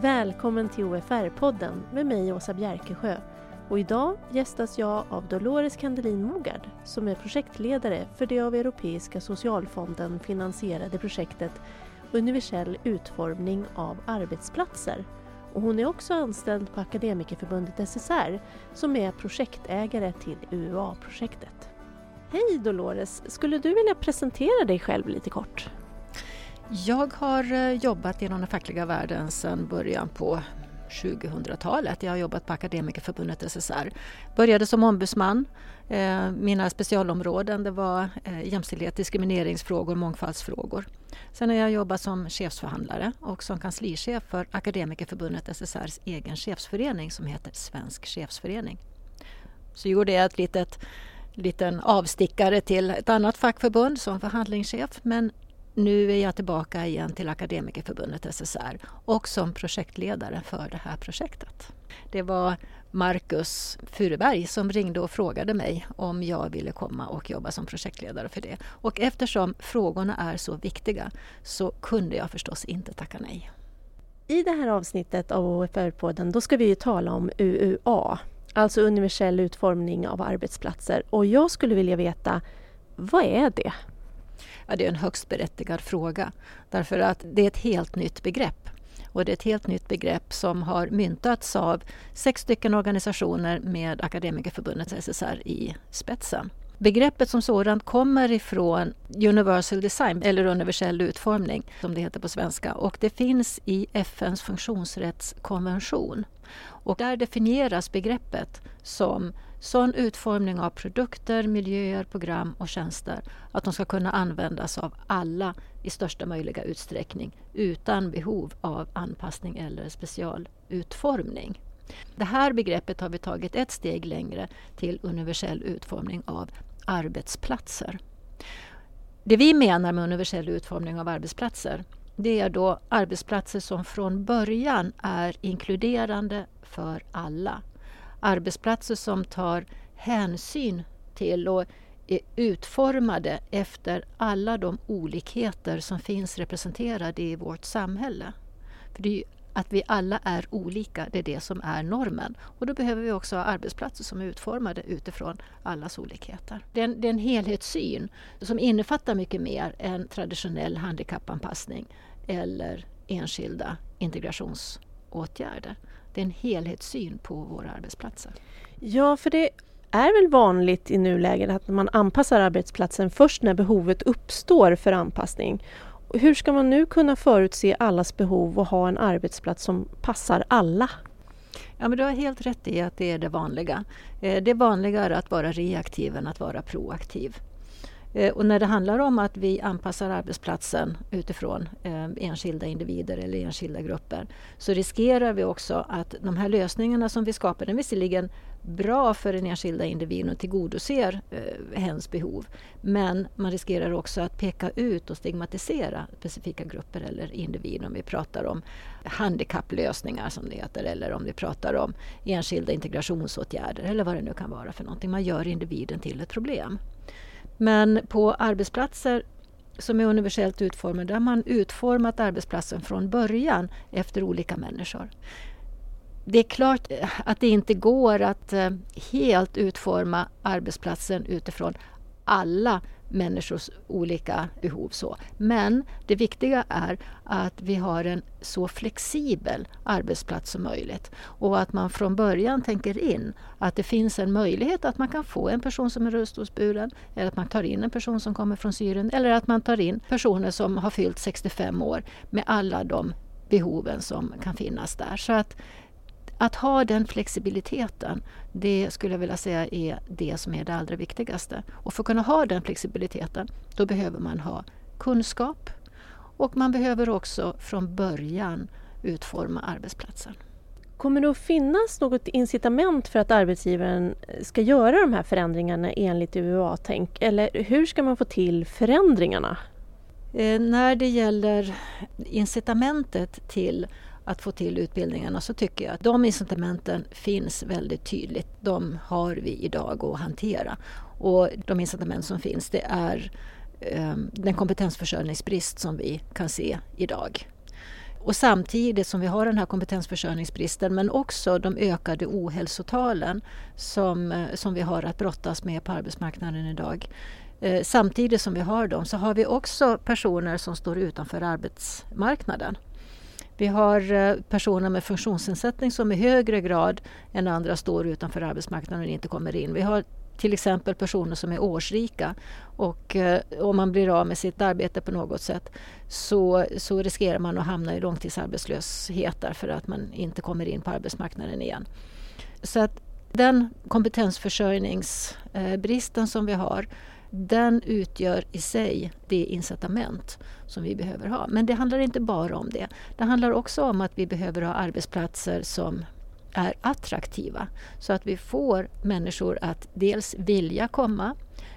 Välkommen till OFR-podden med mig Åsa Bjerkesjö. Och idag gästas jag av Dolores Kandelin Mogard som är projektledare för det av Europeiska socialfonden finansierade projektet Universell utformning av arbetsplatser. Och hon är också anställd på Akademikerförbundet SSR som är projektägare till UUA-projektet. Hej Dolores! Skulle du vilja presentera dig själv lite kort? Jag har eh, jobbat inom den fackliga världen sedan början på 2000-talet. Jag har jobbat på Akademikerförbundet SSR. Började som ombudsman. Eh, mina specialområden det var eh, jämställdhet, diskrimineringsfrågor, mångfaldsfrågor. Sen har jag jobbat som chefsförhandlare och som kanslichef för Akademikerförbundet SSRs egen chefsförening som heter Svensk chefsförening. Så gjorde jag ett litet liten avstickare till ett annat fackförbund som förhandlingschef men nu är jag tillbaka igen till Akademikerförbundet SSR och som projektledare för det här projektet. Det var Marcus Furuberg som ringde och frågade mig om jag ville komma och jobba som projektledare för det. Och eftersom frågorna är så viktiga så kunde jag förstås inte tacka nej. I det här avsnittet av OFR-podden då ska vi ju tala om UUA, alltså universell utformning av arbetsplatser. Och jag skulle vilja veta, vad är det? Ja, det är en högst berättigad fråga därför att det är ett helt nytt begrepp. Och det är ett helt nytt begrepp som har myntats av sex stycken organisationer med Akademikerförbundet SSR i spetsen. Begreppet som sådant kommer ifrån Universal Design, eller universell utformning som det heter på svenska. Och det finns i FNs funktionsrättskonvention. Och där definieras begreppet som sån utformning av produkter, miljöer, program och tjänster att de ska kunna användas av alla i största möjliga utsträckning utan behov av anpassning eller specialutformning. Det här begreppet har vi tagit ett steg längre till universell utformning av arbetsplatser. Det vi menar med universell utformning av arbetsplatser det är då arbetsplatser som från början är inkluderande för alla arbetsplatser som tar hänsyn till och är utformade efter alla de olikheter som finns representerade i vårt samhälle. För det är att vi alla är olika, det är det som är normen. Och då behöver vi också ha arbetsplatser som är utformade utifrån allas olikheter. Det är en, det är en helhetssyn som innefattar mycket mer än traditionell handikappanpassning eller enskilda integrationsåtgärder det är en helhetssyn på våra arbetsplatser. Ja, för det är väl vanligt i nuläget att man anpassar arbetsplatsen först när behovet uppstår för anpassning. Hur ska man nu kunna förutse allas behov och ha en arbetsplats som passar alla? Ja, men du har helt rätt i att det är det vanliga. Eh, det är vanligare att vara reaktiv än att vara proaktiv. Eh, och när det handlar om att vi anpassar arbetsplatsen utifrån eh, enskilda individer eller enskilda grupper så riskerar vi också att de här lösningarna som vi skapar, är visserligen bra för den enskilda individen och tillgodoser eh, hens behov. Men man riskerar också att peka ut och stigmatisera specifika grupper eller individer om vi pratar om handikapplösningar som det heter eller om vi pratar om enskilda integrationsåtgärder eller vad det nu kan vara för någonting. Man gör individen till ett problem. Men på arbetsplatser som är universellt utformade, där har man utformat arbetsplatsen från början efter olika människor. Det är klart eh, att det inte går att eh, helt utforma arbetsplatsen utifrån alla människors olika behov. Så. Men det viktiga är att vi har en så flexibel arbetsplats som möjligt och att man från början tänker in att det finns en möjlighet att man kan få en person som är rullstolsburen eller att man tar in en person som kommer från Syrien eller att man tar in personer som har fyllt 65 år med alla de behoven som kan finnas där. Så att att ha den flexibiliteten, det skulle jag vilja säga är det som är det allra viktigaste. Och för att kunna ha den flexibiliteten, då behöver man ha kunskap och man behöver också från början utforma arbetsplatsen. Kommer det att finnas något incitament för att arbetsgivaren ska göra de här förändringarna enligt UUA-tänk? Eller hur ska man få till förändringarna? Eh, när det gäller incitamentet till att få till utbildningarna så tycker jag att de incitamenten finns väldigt tydligt. De har vi idag att hantera. Och de incitament som finns det är ehm, den kompetensförsörjningsbrist som vi kan se idag. Och samtidigt som vi har den här kompetensförsörjningsbristen men också de ökade ohälsotalen som, eh, som vi har att brottas med på arbetsmarknaden idag. Eh, samtidigt som vi har dem så har vi också personer som står utanför arbetsmarknaden. Vi har eh, personer med funktionsnedsättning som i högre grad än andra står utanför arbetsmarknaden och inte kommer in. Vi har till exempel personer som är årsrika och eh, om man blir av med sitt arbete på något sätt så, så riskerar man att hamna i långtidsarbetslöshet därför att man inte kommer in på arbetsmarknaden igen. Så att den kompetensförsörjningsbristen eh, som vi har den utgör i sig det incitament som vi behöver ha. Men det handlar inte bara om det. Det handlar också om att vi behöver ha arbetsplatser som är attraktiva så att vi får människor att dels vilja komma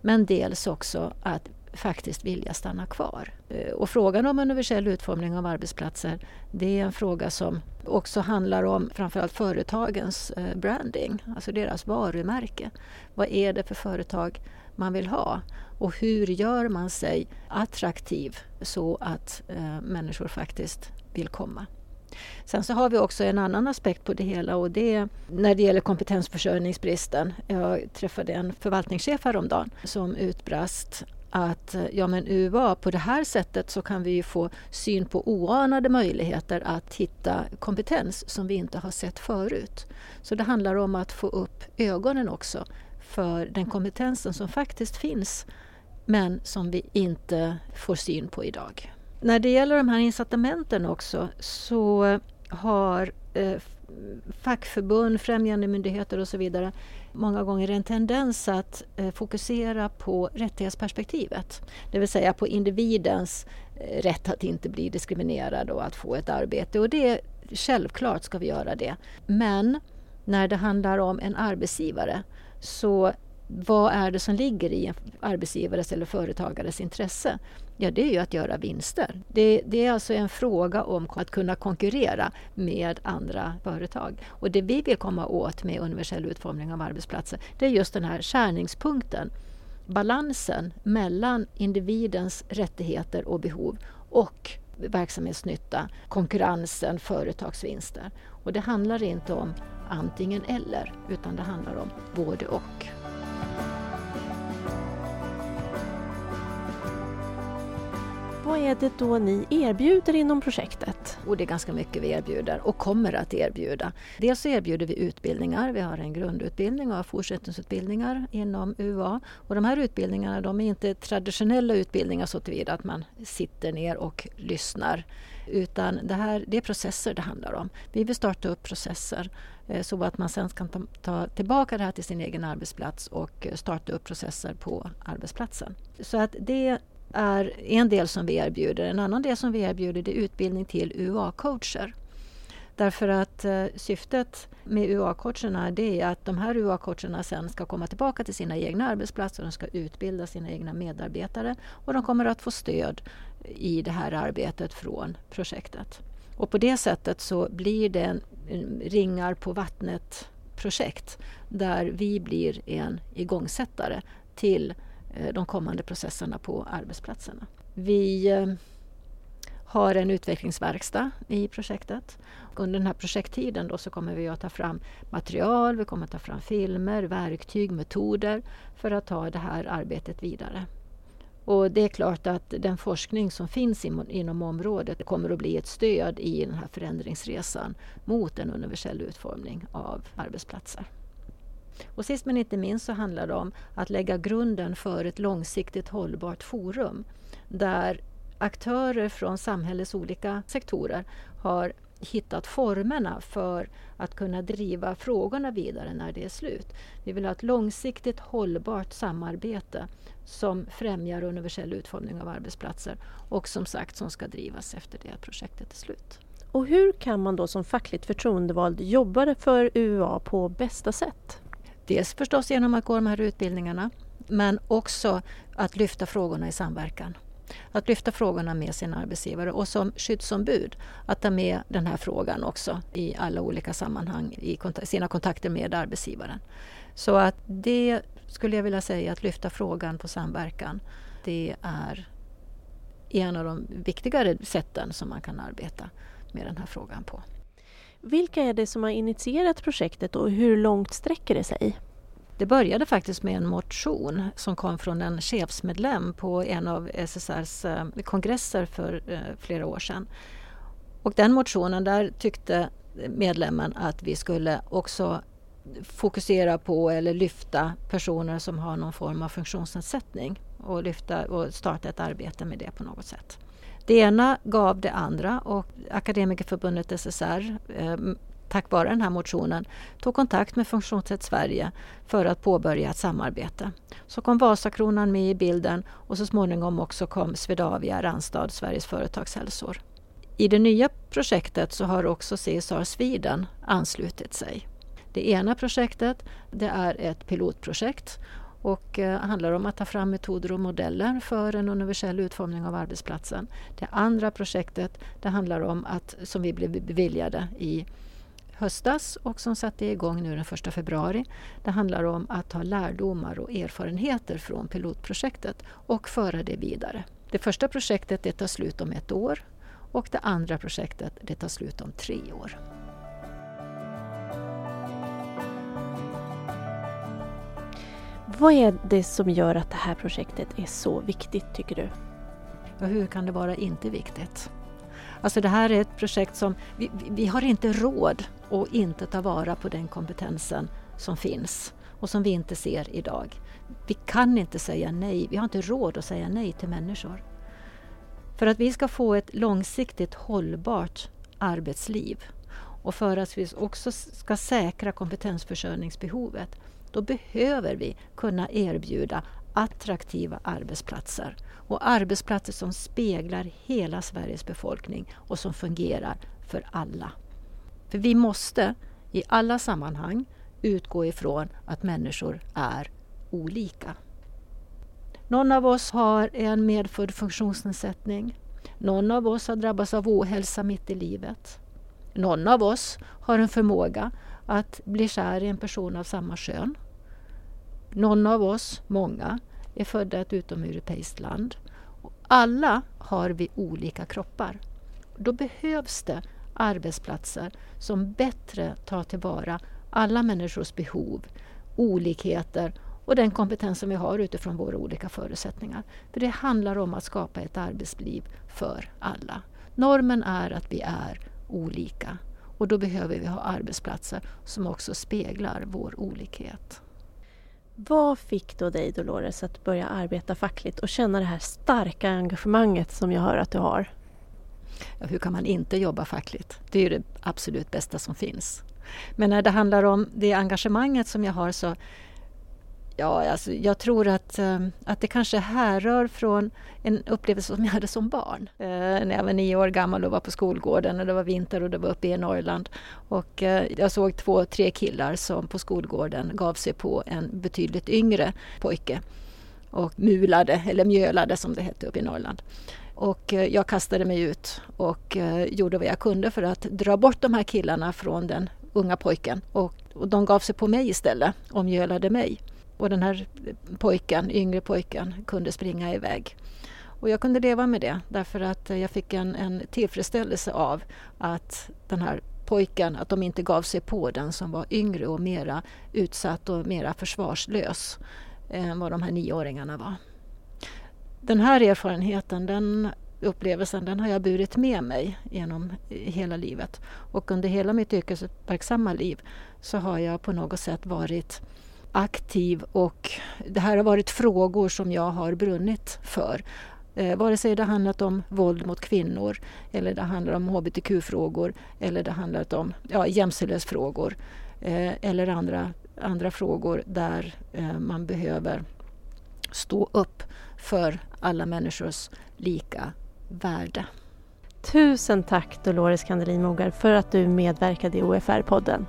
men dels också att faktiskt vilja stanna kvar. Eh, och frågan om universell utformning av arbetsplatser det är en fråga som också handlar om framförallt företagens eh, branding, alltså deras varumärke. Vad är det för företag man vill ha och hur gör man sig attraktiv så att eh, människor faktiskt vill komma. Sen så har vi också en annan aspekt på det hela och det är när det gäller kompetensförsörjningsbristen. Jag träffade en förvaltningschef häromdagen som utbrast att eh, ja men UA, på det här sättet så kan vi få syn på oanade möjligheter att hitta kompetens som vi inte har sett förut. Så det handlar om att få upp ögonen också för den kompetensen som faktiskt finns men som vi inte får syn på idag. När det gäller de här incitamenten också så har eh, fackförbund, främjande myndigheter och så vidare många gånger en tendens att eh, fokusera på rättighetsperspektivet. Det vill säga på individens eh, rätt att inte bli diskriminerad och att få ett arbete. Och det, självklart ska vi göra det. Men när det handlar om en arbetsgivare så vad är det som ligger i en arbetsgivares eller företagares intresse? Ja, det är ju att göra vinster. Det, det, är alltså en fråga om att kunna konkurrera med andra företag. Och det vi vill komma åt med universell utformning av arbetsplatser, det är just den här skärningspunkten. Balansen mellan individens rättigheter och behov och verksamhetsnytta, konkurrensen, företagsvinster. Och det handlar inte om antingen eller, utan det handlar om både och. Är det då ni erbjuder inom projektet? Och det är ganska mycket vi erbjuder och kommer att erbjuda. Dels erbjuder vi utbildningar. Vi har en grundutbildning och fortsättningsutbildningar inom UA. Och de här utbildningarna de är inte traditionella utbildningar så tillvida att man sitter ner och lyssnar. Utan det, här, det är processer det handlar om. Vi vill starta upp processer eh, så att man sen kan ta, ta tillbaka det här till sin egen arbetsplats och eh, starta upp processer på arbetsplatsen. Så att det är en del som vi erbjuder. En annan del som vi erbjuder är utbildning till UA-coacher. Därför att eh, syftet med UA-coacherna är att de här UA-coacherna sen ska komma tillbaka till sina egna arbetsplatser, de ska utbilda sina egna medarbetare och de kommer att få stöd i det här arbetet från projektet. Och på det sättet så blir det en, en ringar på vattnet-projekt där vi blir en igångsättare till Eh, de kommande processerna på arbetsplatserna. Vi eh, har en utvecklingsverkstad i projektet. Under den här projekttiden då så kommer vi att ta fram material, vi kommer att ta fram filmer, verktyg, metoder för att ta det här arbetet vidare. Och det är klart att den forskning som finns inom området kommer att bli ett stöd i den här förändringsresan mot en universell utformning av arbetsplatser. Och sist men inte minst så handlar det om att lägga grunden för ett långsiktigt hållbart forum där aktörer från samhällets olika sektorer har hittat formerna för att kunna driva frågorna vidare när det är slut. Vi vill ha ett långsiktigt hållbart samarbete som främjar universell utformning av arbetsplatser och som sagt som ska drivas efter det att projektet är slut. Och hur kan man då som fackligt förtroendevald jobba för UA på bästa sätt? Dels förstås genom att gå de här utbildningarna men också att lyfta frågorna i samverkan. Att lyfta frågorna med sin arbetsgivare och som skyddsombud att ta med den här frågan också i alla olika sammanhang i sina kontakter med arbetsgivaren. Så att det skulle jag vilja säga att lyfta frågan på samverkan det är en av de viktigare sätten som man kan arbeta med den här frågan på. Vilka är det som har initierat projektet och hur långt sträcker det sig? Det började faktiskt med en motion som kom från en chefsmedlem på en av SSRs eh, kongresser för eh, flera år sedan. Och den motionen, där tyckte medlemmen att vi skulle också fokusera på eller lyfta personer som har någon form av funktionsnedsättning och, lyfta, och starta ett arbete med det på något sätt. Det ena gav det andra och Akademikerförbundet SSR eh, tack vare den här motionen tog kontakt med Funktionsrätt Sverige för att påbörja ett samarbete. Så kom Vasakronan med i bilden och så småningom också kom Swedavia Randstad, Sveriges företagshälsor. I det nya projektet så har också CSR Sweden anslutit sig. Det ena projektet det är ett pilotprojekt och eh, handlar om att ta fram metoder och modeller för en universell utformning av arbetsplatsen. Det andra projektet det handlar om att, som vi blev beviljade i höstas och som satte igång nu den 1 februari. Det handlar om att ta lärdomar och erfarenheter från pilotprojektet och föra det vidare. Det första projektet det tar slut om ett år och det andra projektet det tar slut om tre år. Vad är det som gör att det här projektet är så viktigt tycker du? Ja, hur kan det vara inte viktigt? Alltså det här är ett projekt som vi, vi har inte råd att inte ta vara på den kompetensen som finns och som vi inte ser idag. Vi kan inte säga nej, vi har inte råd att säga nej till människor. För att vi ska få ett långsiktigt hållbart arbetsliv och för att vi också ska säkra kompetensförsörjningsbehovet då behöver vi kunna erbjuda attraktiva arbetsplatser och arbetsplatser som speglar hela Sveriges befolkning och som fungerar för alla. För vi måste i alla sammanhang utgå ifrån att människor är olika. Någon av oss har en medfödd funktionsnedsättning. Någon av oss har drabbats av ohälsa mitt i livet. Någon av oss har en förmåga att bli kär i en person av samma kön. Någon av oss, många, är födda i ett utomeuropeiskt land. Alla har vi olika kroppar. Då behövs det arbetsplatser som bättre tar tillvara alla människors behov, olikheter och den kompetens som vi har utifrån våra olika förutsättningar. För det handlar om att skapa ett arbetsliv för alla. Normen är att vi är olika och då behöver vi ha arbetsplatser som också speglar vår olikhet. Vad fick då dig Dolores att börja arbeta fackligt och känna det här starka engagemanget som jag hör att du har? Ja, hur kan man inte jobba fackligt? Det är ju det absolut bästa som finns. Men när det handlar om det engagemanget som jag har så Ja, alltså, jag tror att, ehm, att det kanske härrör från en upplevelse som jag hade som barn. Eh, när jag var nio år gammal och var på skolgården och det var vinter och det var uppe i Norrland. Och eh, jag såg två, tre killar som på skolgården gav sig på en betydligt yngre pojke och mulade, eller mjölade som det hette uppe i Norrland. Och eh, jag kastade mig ut och eh, gjorde vad jag kunde för att dra bort de här killarna från den unga pojken. Och, och de gav sig på mig istället och mjölade mig. Och den här pojken, yngre pojken kunde springa iväg. Och jag kunde leva med det därför att jag fick en, en tillfredsställelse av att den här pojken, att de inte gav sig på den som var yngre och mera utsatt och mera försvarslös än vad de här nioåringarna var. Den här erfarenheten, den upplevelsen, den har jag burit med mig genom hela livet. Och under hela mitt yrkesverksamma liv så har jag på något sätt varit aktiv och det här har varit frågor som jag har brunnit för. Eh, vare sig det handlat om våld mot kvinnor eller det handlar om hbtq-frågor eller det handlat om ja, jämställdhetsfrågor eh, eller andra, andra frågor där eh, man behöver stå upp för alla människors lika värde. Tusen tack Dolores Kandelin Mogar för att du medverkade i OFR-podden.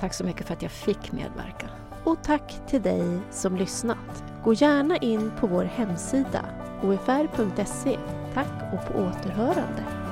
Tack så mycket för att jag fick medverka. Och tack till dig som lyssnat. Gå gärna in på vår hemsida ofr.se. Tack och på återhörande.